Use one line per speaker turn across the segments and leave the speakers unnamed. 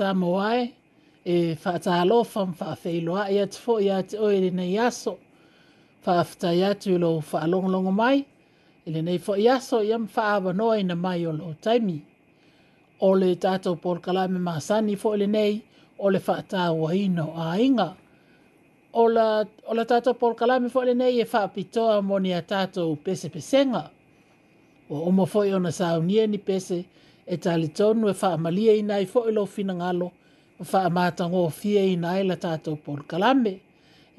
sa moae e faatalofa ma faafeiloaʻi ia foʻi iā te oe i lenei aso ia atu i lou faalogologo mai i lenei foʻi aso ia ma faaavanoa ina mai o lou taimi o le tatou polokalame masani foʻi lenei o le faatauaina o aiga o la tatou polokalame foʻi lenei e faapitoa moni a pese tatou pesepesega ua uma foʻi ona saunia e ni pese e tali tonu e wha i nai fo ilo fina ngalo o wha amata ngō fie i nai la tātou Paul Kalambe.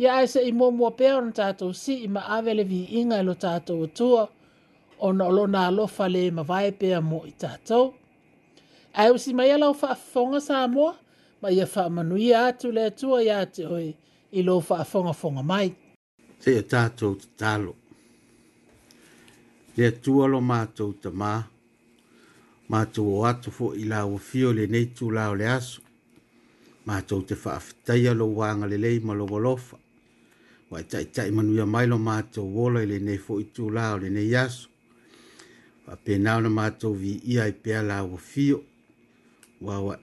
Ia ai se i mōmua pēo na tātou si i ma awele vi inga ilo tātou o tua o na olo nā lo fale e ma vai pēa mō i tātou. Ai usi mai ala o wha fonga sa mō, ma ia wha manui atu le tua i ate oi i lo wha fonga fonga mai. Te tātou te tālo. Te tua lo mātou te mātou mātou o atu fo i la o fio le neitu la o le aso. Mātou te whaafitai alo wanga le lei ma logo lofa. Wa i tai tai manu ia mailo mātou wola i le nei fo i tū la o le nei aso. Wa pēnau na mātou vi ia i pēa la o fio. Wa wa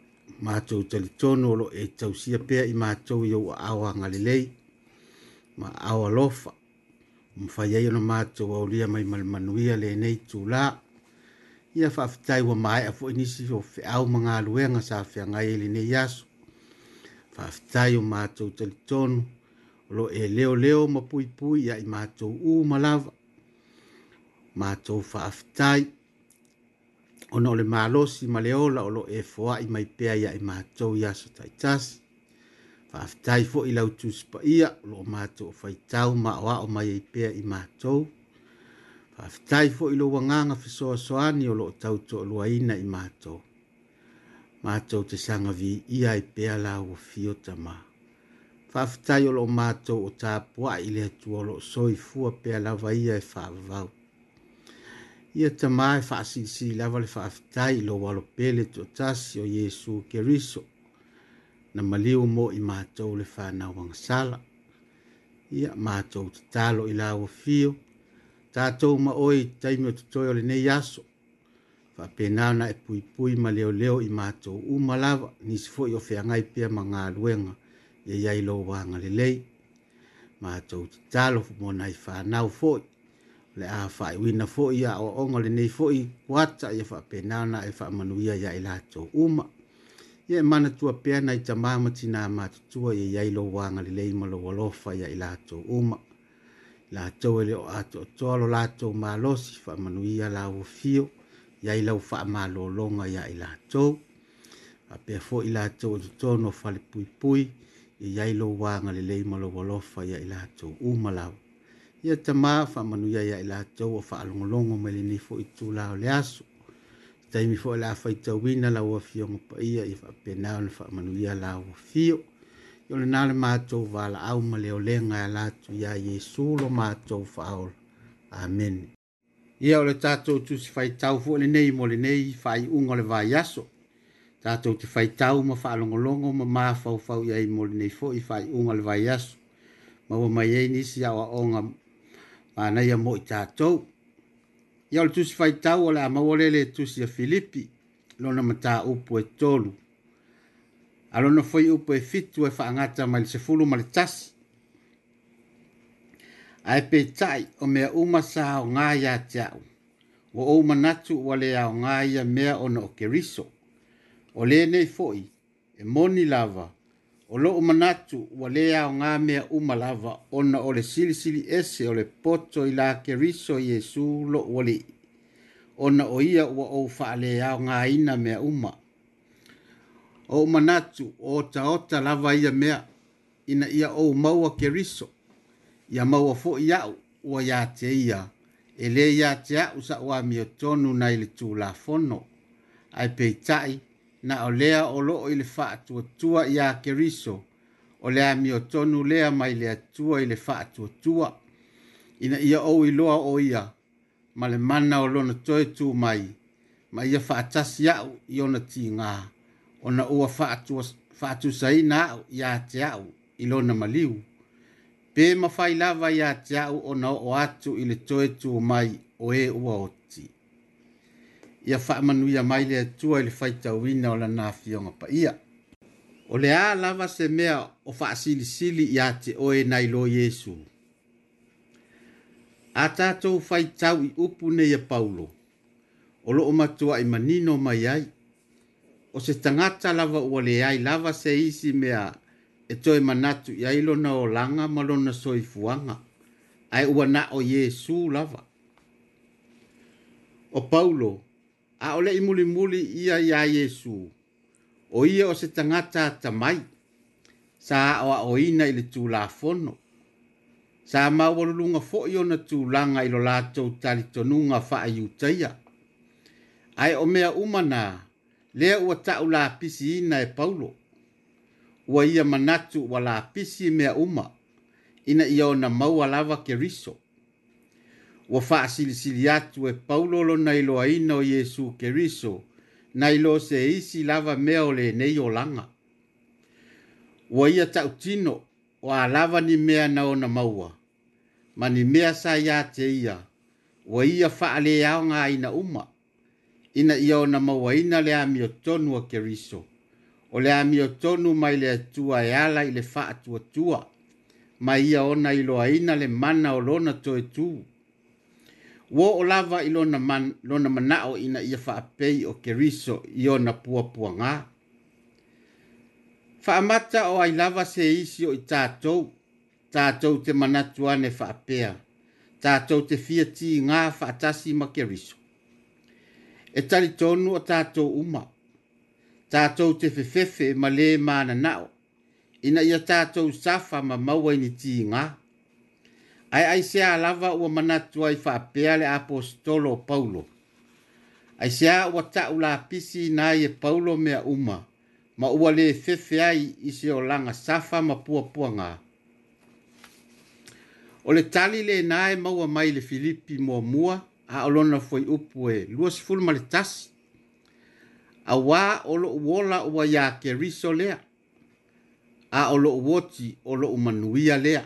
mātou tali tono lo e tausia pēa i mātou i au awa ngale lei. Ma awa lofa. Mfaiai na mātou au lia mai malmanuia le nei tū laa ia faafetai ua mae a foʻi nisi o feʻau ma galuega sa feagai e e i lenei aso faafetai o matou talitonu o loo e leoleo ma puipui iai matou ū ma lava matou faafetai ona o le malosi ma le ola o loo e foaʻi mai pea iai matou iaso taʻitasi faafetai foʻi lau tusipaia o loo matou o faitau ma aʻoaʻo mai ai e pea i matou Afitai fo ilo wanganga fi soa soani o loo tauto o luaina i mato. Mato te sanga vi ia i peala o fiota ma. Fafitai o loo mato o tāpua i le tu o loo soi fua peala e wa ia e i fāvau. Ia ta maa e fāsi si lawa le fafitai ilo walo pele tu tasi o Yesu keriso. Na maliu mo i mato le fāna wangasala. Ia mato o talo ila o fio. Ia tātou ma oi taimi o tutoi o le nei aso. Whapena na e pui pui ma leo leo i mātou u malawa ni sifo i o whiangai pia ma ngā ruenga e iai lo wanga le lei. Mātou te talo mō nai whanau fōi. Le a whai wina fōi a o onga le nei fōi kuata i e a whapena na e whamanuia ia i lātou uma. Ia e mana tua pia nai ta mamati nā mātutua i iai lo wanga le lei ma lo walofa ia i lātou uma la tau ele o ato o tolo la tau malosi fa manuia la o fio ya ila o fa malo longa ya ila tau a pe fo ila e tau o tono fa le pui pui e ya ilo wanga le leima lo golofa ya ila tau u malau ia tama fa manuia ya ila tau o fa alongolongo me le nifo i tu la o le aso taimi fo ila fa i tau wina la o fio ngopa ia i fa penao le fa manuia la o fio ia i le nā le mātou vālaau ma leo lega e latu iā iesu lo mātou faaola amene ia o le tatou tusi faitau fuʻi lenei mo lenei faaiʻuga o le vaiaso tatou te faitau ma faalogologo ma mafaufau i ai mo lenei foʻi faaiʻuga o le vaiaso ma ua mai ai nisi aʻoaʻoga manaia moʻi tatou ia o le tusi faitau o le amaua le le tusi a filipi lona mataupu e tolu alona foi upo e fitu e faangata mai le sefulu ma le tasi ae peitaʻi o mea uma sa aogā iā te aʻu ua ou manatu ua lē aogā ia mea ona o keriso o le nei foi e moni lava o lo o manatu ua lē aogā mea uma lava ona o le silisili ese o le poto i la keriso i iesu loʻu alii ona o ia ua ou faaleaogāina mea uma o manatu o ta o ta lava ia mea ina ia o maua ke riso ia maua fo ia u ua ia te ia e le ia te a usa ua mio tonu na ili tū la fono ai pei tai na o lea o loo ili faa tua tua ia ke riso o lea mio tonu lea mai lea tua ili faa tua tua ina ia o iloa o ia ma le mana o lona toetu mai ma ia faa tasi au i ona ti ngaa ona ua faatu saina au ia te au maliu. Pē mawhai lava ia te ona o atu i le mai o e ua oti. Ia whaamanu ia mai le atua i le whaita uina o la pa ia. ole ala va lava se mea o wha sili sili ia te oe nai lo Jesu. A tātou whai tau i upu ne paulo. olo lo o matua i manino mai ai o se tangata lava ua le ai lava se isi mea e toi manatu i ailo na o langa malo na soifuanga ai ua na o Yesu lava. O Paulo, a ole i muli muli ia i a Yesu, o ia o se tangata tamai, sa a o ina i le tū la fono, sa a mawalulunga fo i ona tū langa i lo lātou tali tonunga wha ai o mea umanaa, lea ua ta'u lapisiina e paulo ua ia manatu ua lapisi mea uma ina ia ona maua lava keriso ua fa'asilisili atu e paulo lona iloaina o iesu keriso na ilo se isi lava mea o lenei olaga ua ia ta'utino o a lava ni mea na ona maua ma ni mea sa iā te ia ua ia fa'aleaoga aina uma ina ia ona maua ina le amiotonu o keriso o le amiotonu mai le atua e ala i le faatuatua ma ia ona iloaina le mana o lona toetū ua oo lava i lona, man, lona manaʻo ina ia faapei o keriso i ona puapuagā faamata o ai lava se isi o i tatou tatou te manatu ane faapea tatou te fia tigā faatasi ma keriso e tali tonu o tātou uma. Tātou te fefefe ma le mana nao, ina ia tātou safa ma maua ini tī ngā. Ai ai se a lava ua manatu ai wha peale apostolo Paulo. Ai se a ua tau la pisi na e Paulo mea uma, ma ua le fefe ai i se o langa safa ma pua pua ngā. O le tali le nae maua mai le Filipi mua mua, a olona foi upu e lua sifulu ma le tasi auā o loʻu ola ua iā keriso lea a o loʻu oti o loʻu manuia lea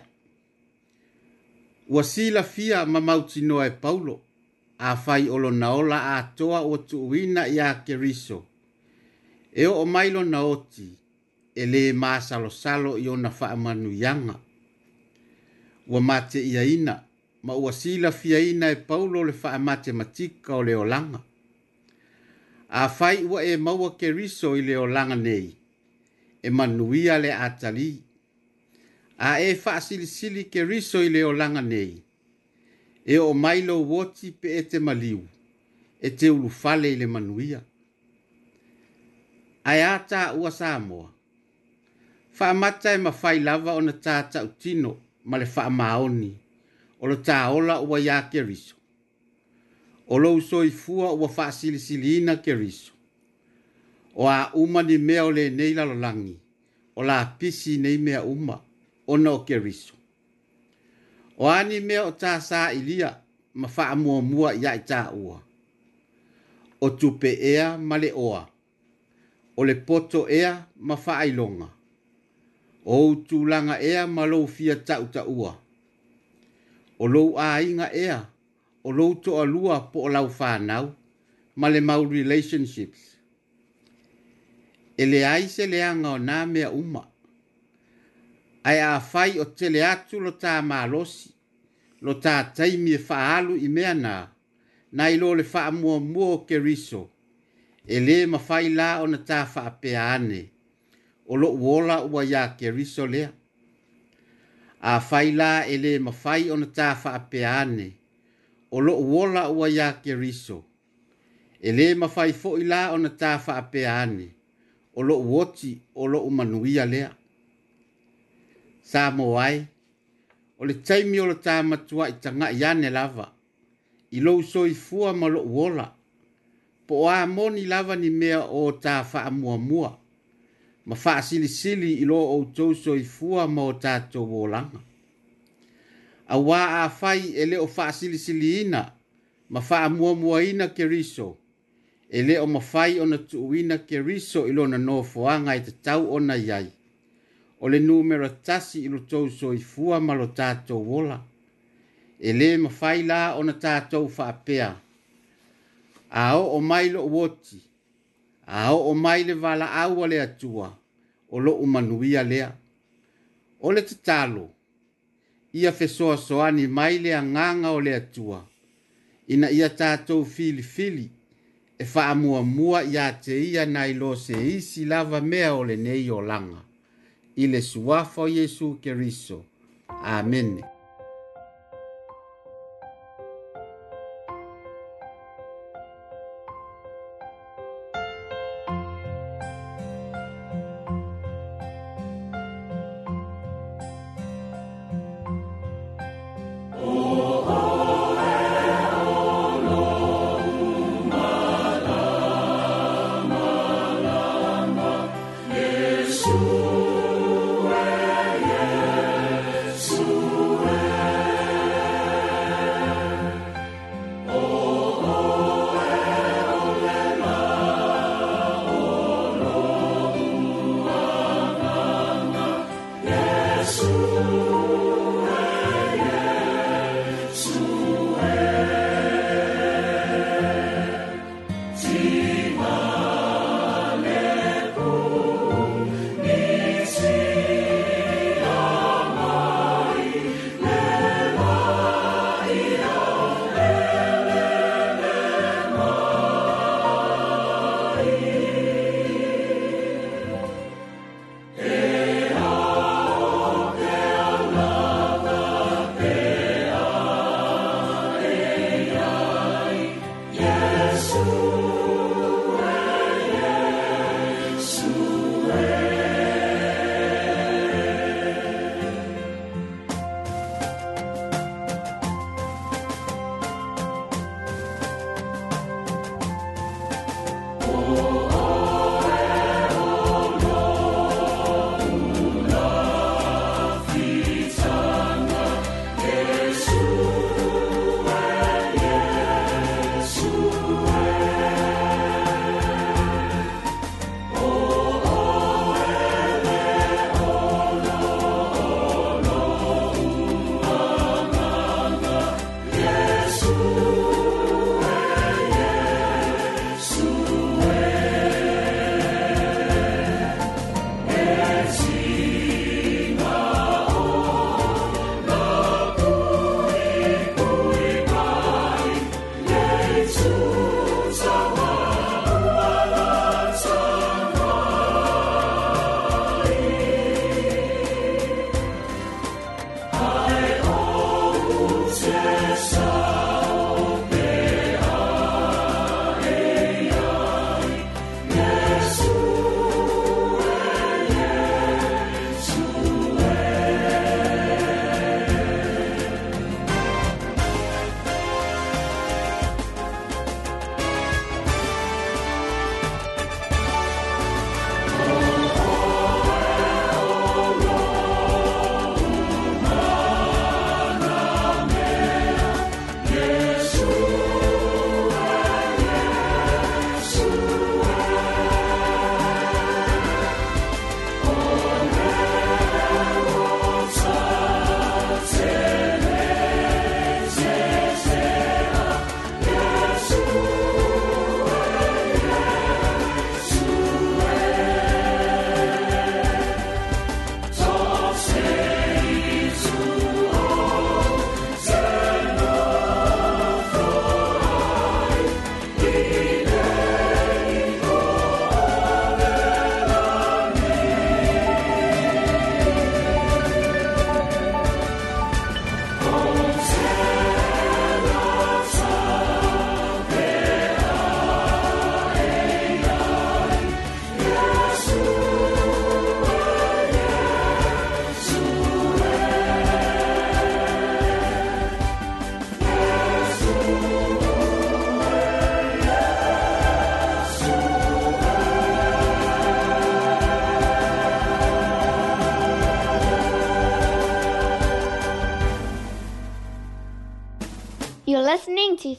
ua silafia ma mautinoa e paulo afai o lona ola atoa ua tuuina iā keriso e oo mai lona oti e lē masalosalo i ona faamanuiaga ua mateʻiaina ma ua sila fiaina e paulo le faamatematika o le olaga afai ua e maua keriso i le olaga nei e manuia le a tali a e faasilisili keriso i le olaga nei e o mai lou oti pe e te maliu e te ulufale i le manuia ae a taʻua sa moa faamata e mafai lava ona tataʻutino ma le faamaoni o le tāola ua iā keriso o lou soifua ua faasilisiliina keriso o a uma ni mea o lenei lalolagi o lapisi nei mea uma ona o keriso o a ni mea o tasāʻilia ma faamuamua iā i taʻua o tupe ea ma le oa o le poto ea ma faailoga o ou tulaga ea ma lou fia taʻutaʻua ta o lou āinga ea, o lou to alua po o lau whānau, ma le mau relationships. E le aise le anga o nā mea uma, ai a whai o tele atu lo tā mālosi, lo tā taimi e whaalu i mea nā, nā i le wha mua mua o ke riso, e le ma whai la o na tā wha ane, o lo uola ua ia ke riso lea a fai la ma e le ona o na tā whaapeane, o lo wola ua ia ke riso. E le mawhai fo i la o na tā whaapeane, o lo woti o lo umanuia lea. Sā mo ai, o le taimi o la tā matua i tanga i ane lava, i lo uso i fua ma lo wola, po a moni lava ni mea o tā whaamua mua. mua ma fa sili sili i lo o to so i fu a mo ta to volang a a fai ele o fa sili sili ina ma fa mo mo ina ke riso e o ma fai ona tu ina ke riso i lo na no fo anga i tau ona yai ole le numero tasi i lo to so i fu e ma lo ta to vola ele ma fai la ona ta to fa pea a o mailo woti a o o mai le vala au le atua o lo o manuia lea. O le tatalo, ia fesoa soani mai le anganga o le atua, ina ia tatou fili fili, e faa mua mua ia te ia na ilo se isi lava mea o le nei o langa. Ile suafo Yesu Keriso. Amene.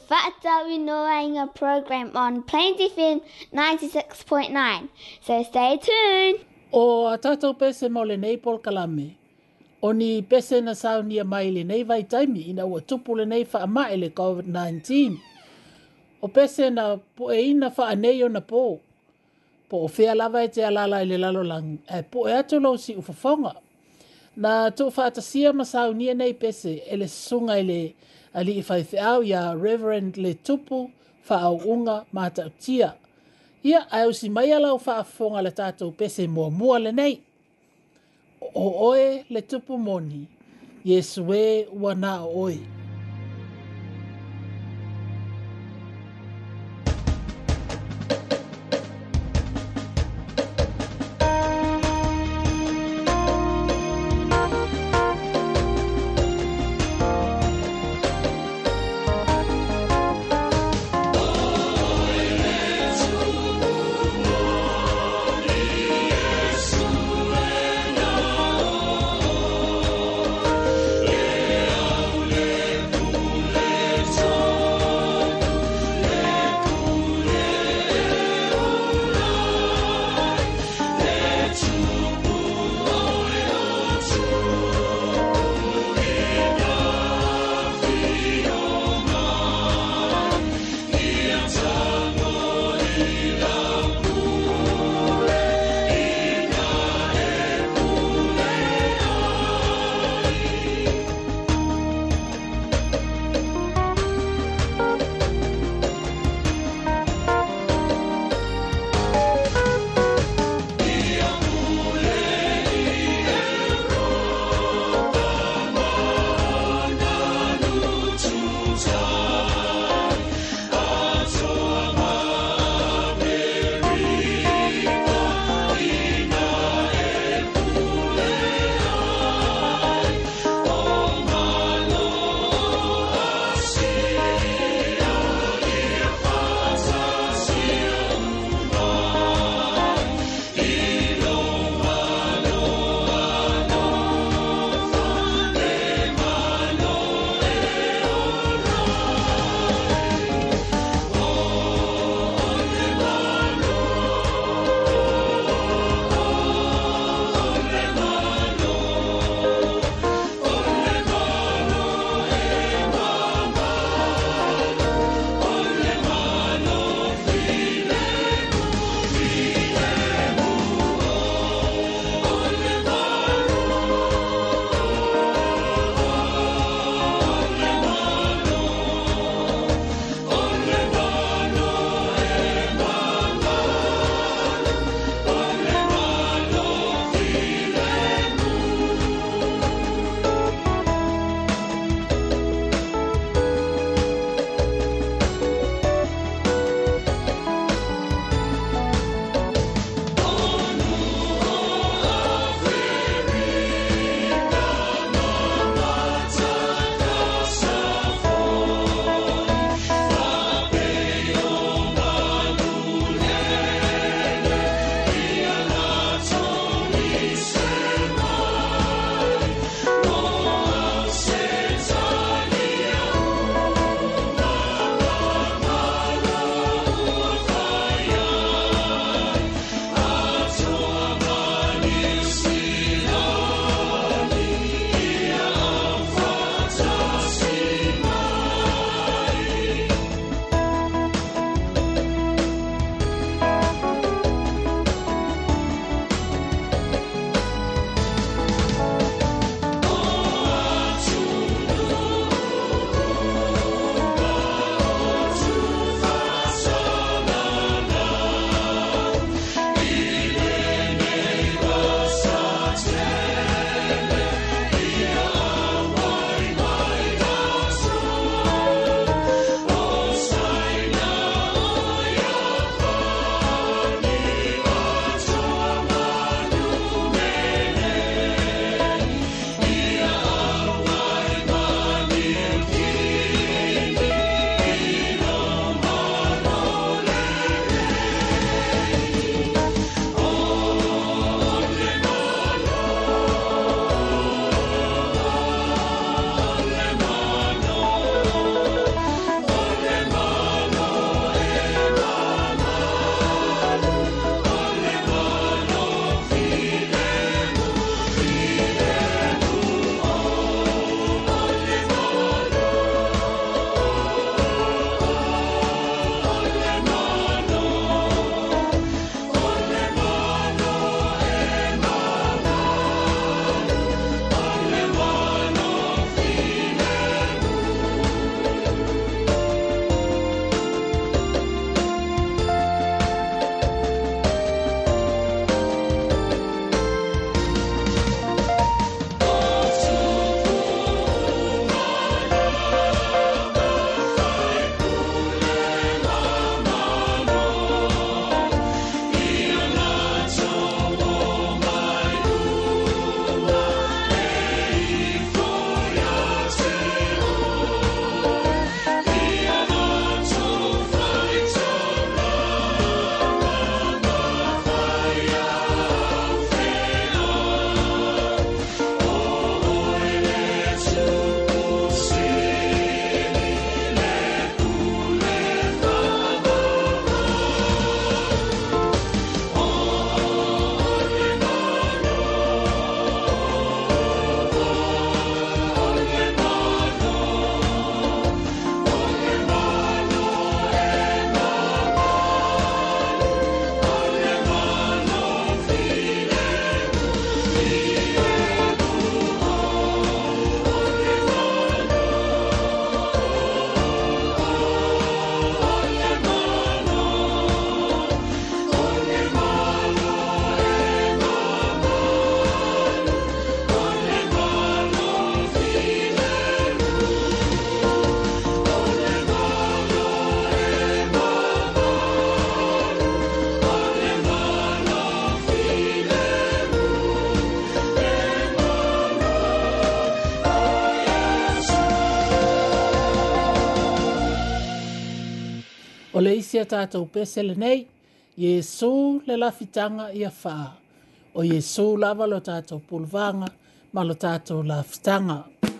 Fatawi Noanga program on Plains FM 96.9. So stay tuned. O atata pese mo le nei pol kalame. O ni pese na sao ni mai le nei vai taimi ina ua tupu le nei wha ama le COVID-19. O pese na po e ina wha anei o na po. Po o fea lava e te alala i le lalolang. E po e atu lau si ufafonga. Na tu wha atasia ma sao ni nei pese ele sunga ele ali i faifeau ia reverend le tupu faaauʻuga matautia ia ai usi mai alau faafofoga le tatou pese muamua lenei o oe le tupu moni iesu ē e, ua na o oe isi a tātou pesele nei, Jesu le lafitanga ia faa.
O
Jesu
lava
lo tātou
pulvanga,
ma lo tātou lafitanga. Jesu lava lo tātou pulvanga, ma lo tātou lafitanga.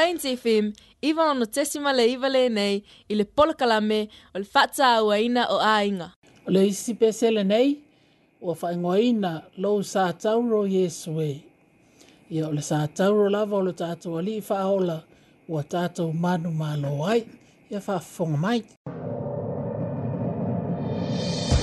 Plains FM, iwa ono tesima le iwa le nei, i le polakalame o le fata ua ina o ainga.
O le isi pesele nei, ua whaingoa ina lo sa tauro yeswe. Ia o le sa tauro lava o le tatou ali i whaola, ua tatou manu malo ai, ia wha whonga mai. Thank you.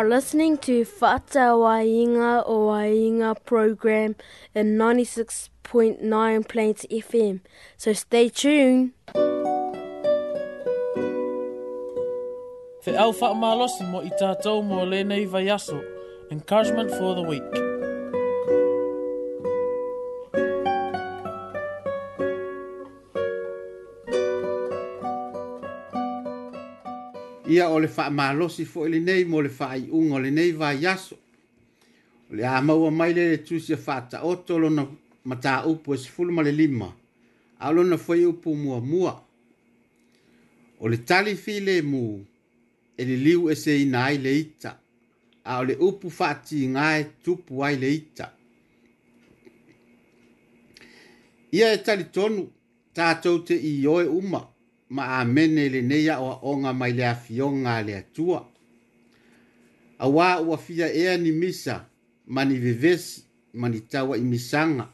are listening to Fata Wainga o Wainga program in 96.9 Plains FM. So stay tuned.
Te au wha malosi mo i tātou mo lenei vai aso. Encouragement for the week.
ia o le faamalosi foʻi lenei mo le faaiʻuga o lenei vaiaso o le a maua mai le le tusi a faataoto lona mataupu e sefulu ma le lima a o lona foi upu muamua o le tali filemu e liliu eseina ai le ita a o le upu faatigā e tupu ai le ita ia e talitonu tatou te ioe uma ma amene le nei a oa onga mai le afionga le atua. A wā ua fia ea ni misa, ma ni vivesi, ma ni tawa i misanga,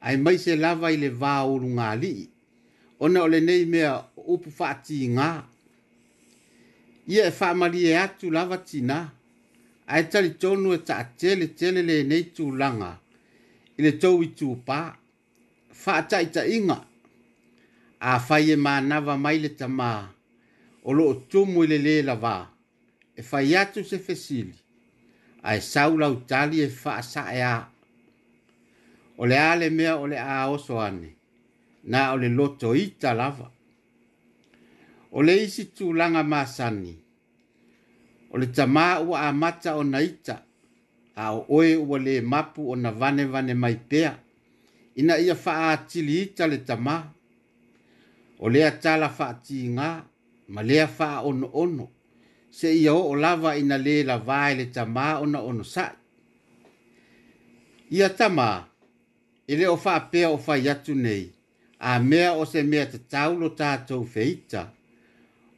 ai mai se lava i le vā uru ngā lii. Ona ole nei mea upu whaati i ngā. Ia e whaamari e atu lava tina, ai tali tonu e ta tele tele le nei tū langa, i le tau i tū pā, whaata i ta inga, a fai e manawa mai le tamā o loo tumu i le lē lavā e fai atu se fesili ae saulau tali e faasaʻeā o le a le mea o le a oso ane na o le loto ita lava o le isi tulaga masani o le tamā ua amata ona ita a o oe ua lē mapu ona vanevane mai pea ina ia faaatili ita le tamā o lea tala faatiga ma lea faaonoono seʻia oo lava ina lē lavā e le tamā ona ono saʻi ia tamā e lē o faapea o fai atu nei a mea o se mea tatau lo tatou feita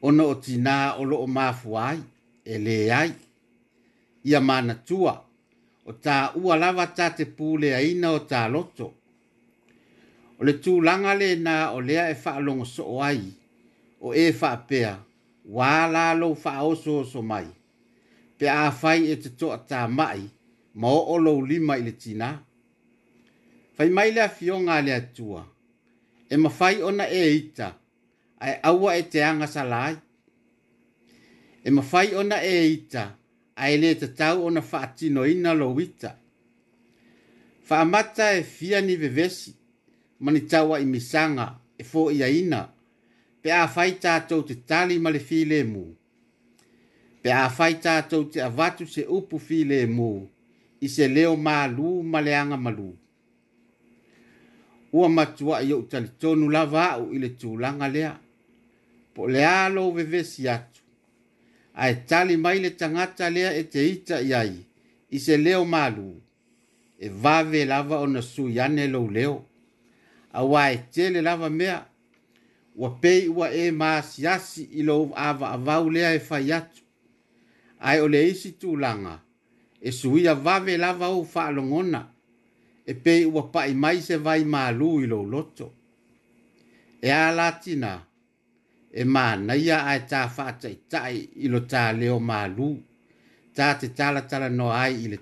ona o tina o loo mafua ai e lē ai ia manatua o tāua lava tatepuleaina o taloto ta le tu langa le na o lea e wha alongo so o ai, o e wha pea, wā la lo wha oso so mai. Pe a whai e te toa tā mai, ma o o lau lima i le tina. Whai mai lea fionga lea tua, e ma whai ona e ita, ai aua e te anga sa lai. E ma whai ona e ita, ai le te tau ona wha ina lo wita. Wha e fia ni vevesi, mani tawa i misanga e fo i aina. Pe a fai tātou te tali male fi le mu. Pe a fai tātou te avatu se upu fi le mu. I se leo mā lū male anga malu. Ua matua i au tali tonu lava au i le tūlanga lea. Po le alo vewe si atu. A e tali mai le tangata lea e te ita i ai. I se leo mā lū. E vave lava o nasu yane lou leo. leo a wai tele lava mea ua pei ua e masiasi i lou avaavau lea e fai atu ae o le isi tulaga e suia vave lava ou faalogona e pei ua paʻi mai se vai mālū i lou loto e a latina e manaia ae ta faataʻitaʻi i lo taleo mālū ta te tala tala no ai ile le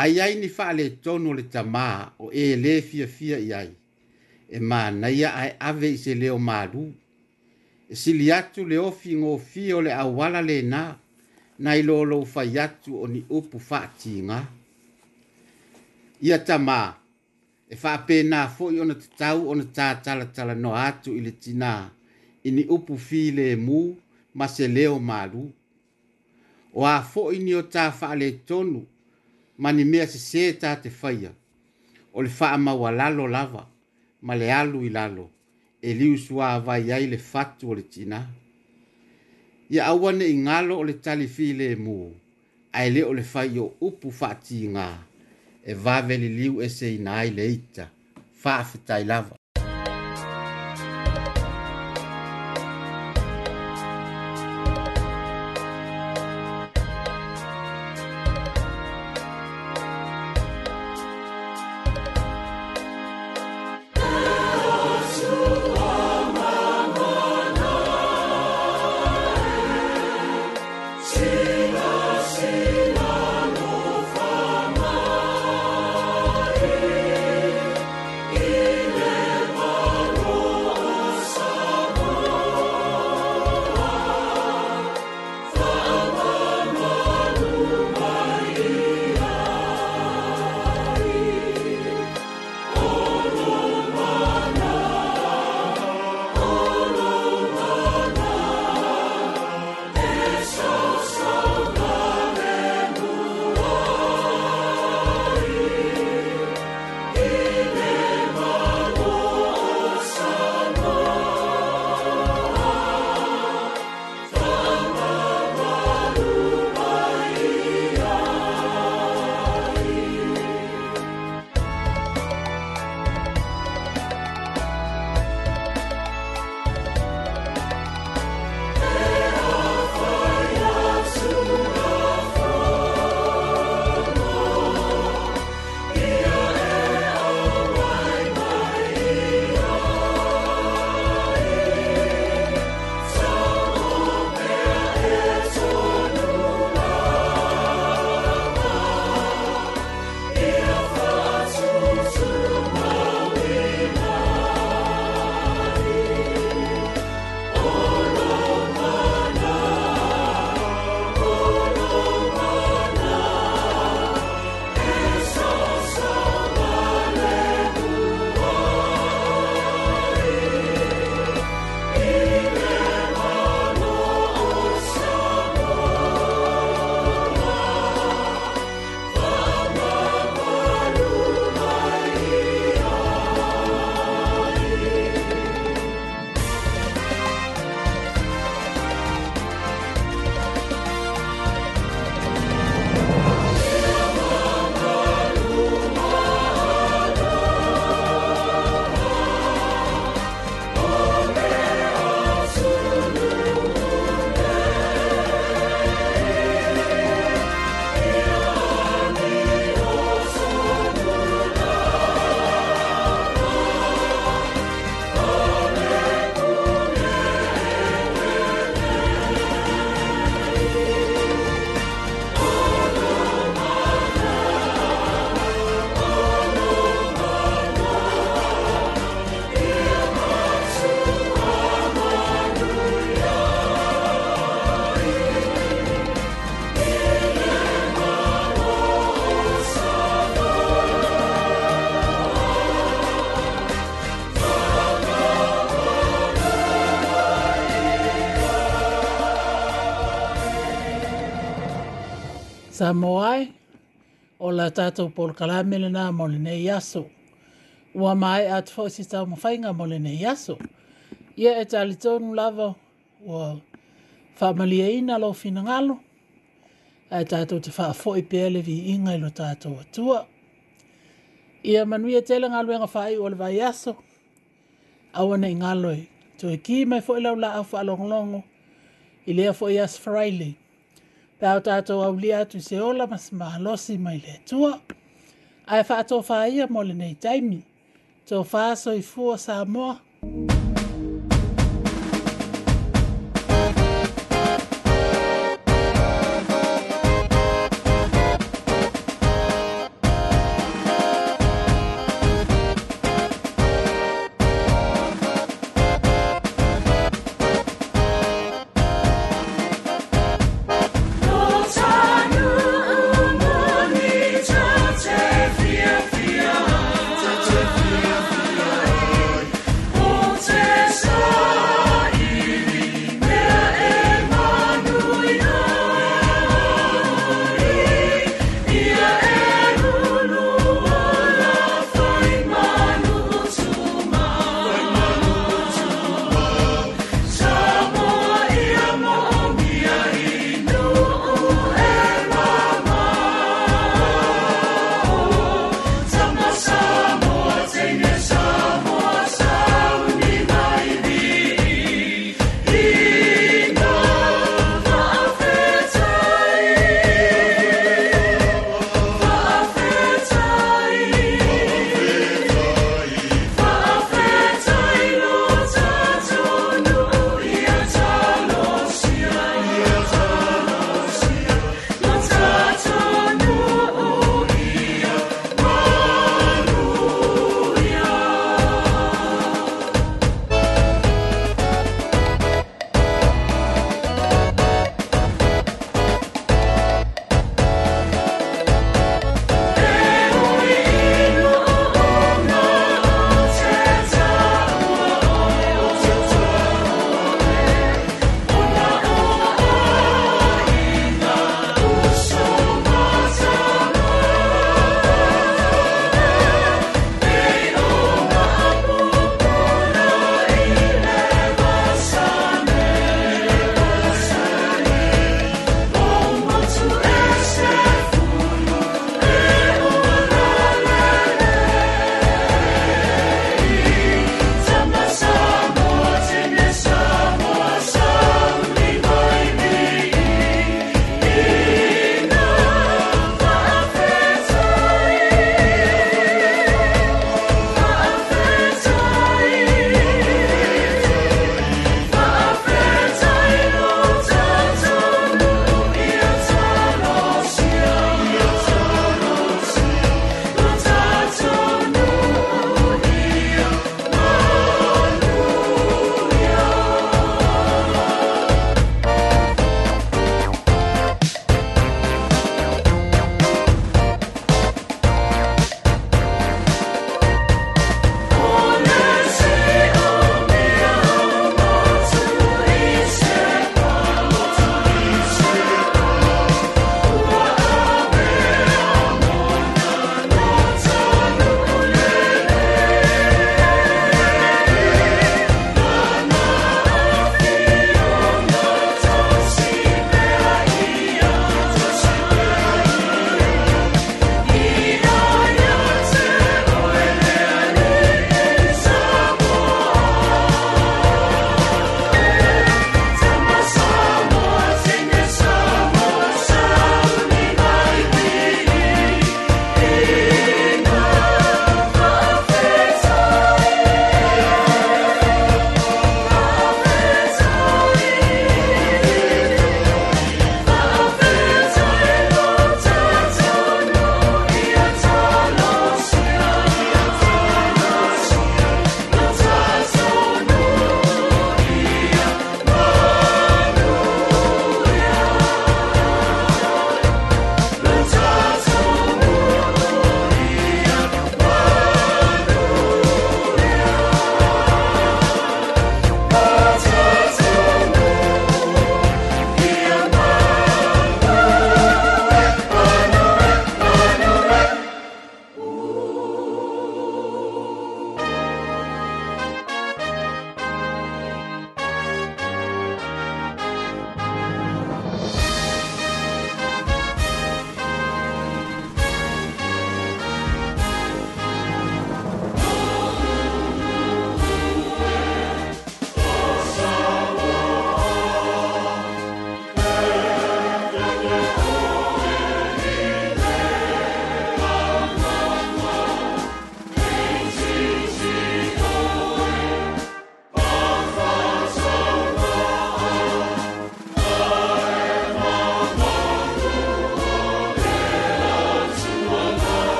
ai ai ni fa le tonu le tama o e le fia fia i ai. E ma na ia ai ave i se leo malu. E si li atu le ofi ngō fio le awala le na, na i lolo ufa yatu o ni upu fa ati nga. Ia tama, e fa pe na fo i ona te tau ona ta tala tala no atu i le tina, i ni upu fi le mu, ma se leo malu. O a fo i ni o ta fa le tonu, mani mea se se ta te faia. O le faa maua lalo lava, ma le alu i lalo, e liu sua avai ai le fatu o le tina. Ia awane i ngalo o le tali le mu, a ele o le fai o upu fati ngā, e vave li liu e se i nai le ita, faa fitai lava.
sa moai o la tatou polokalame lenā mo lenei aso ua mae atu foʻi se taumafaiga mo lenei aso ia e talitonu lava ua faamaliaina lo finagalo ae tato te fo pea le viiga i lo tatou atua ia manuia tele galuega faai ua le vaiaso aua nei galo toe kī mai foʻi laulaau faalogologo i lea foʻi aso faraile Tau tātou au lia atu se ola mas mahalosi mai le tua. Ai wha ato wha ia mole nei taimi. Tō wha so i fua sa moa.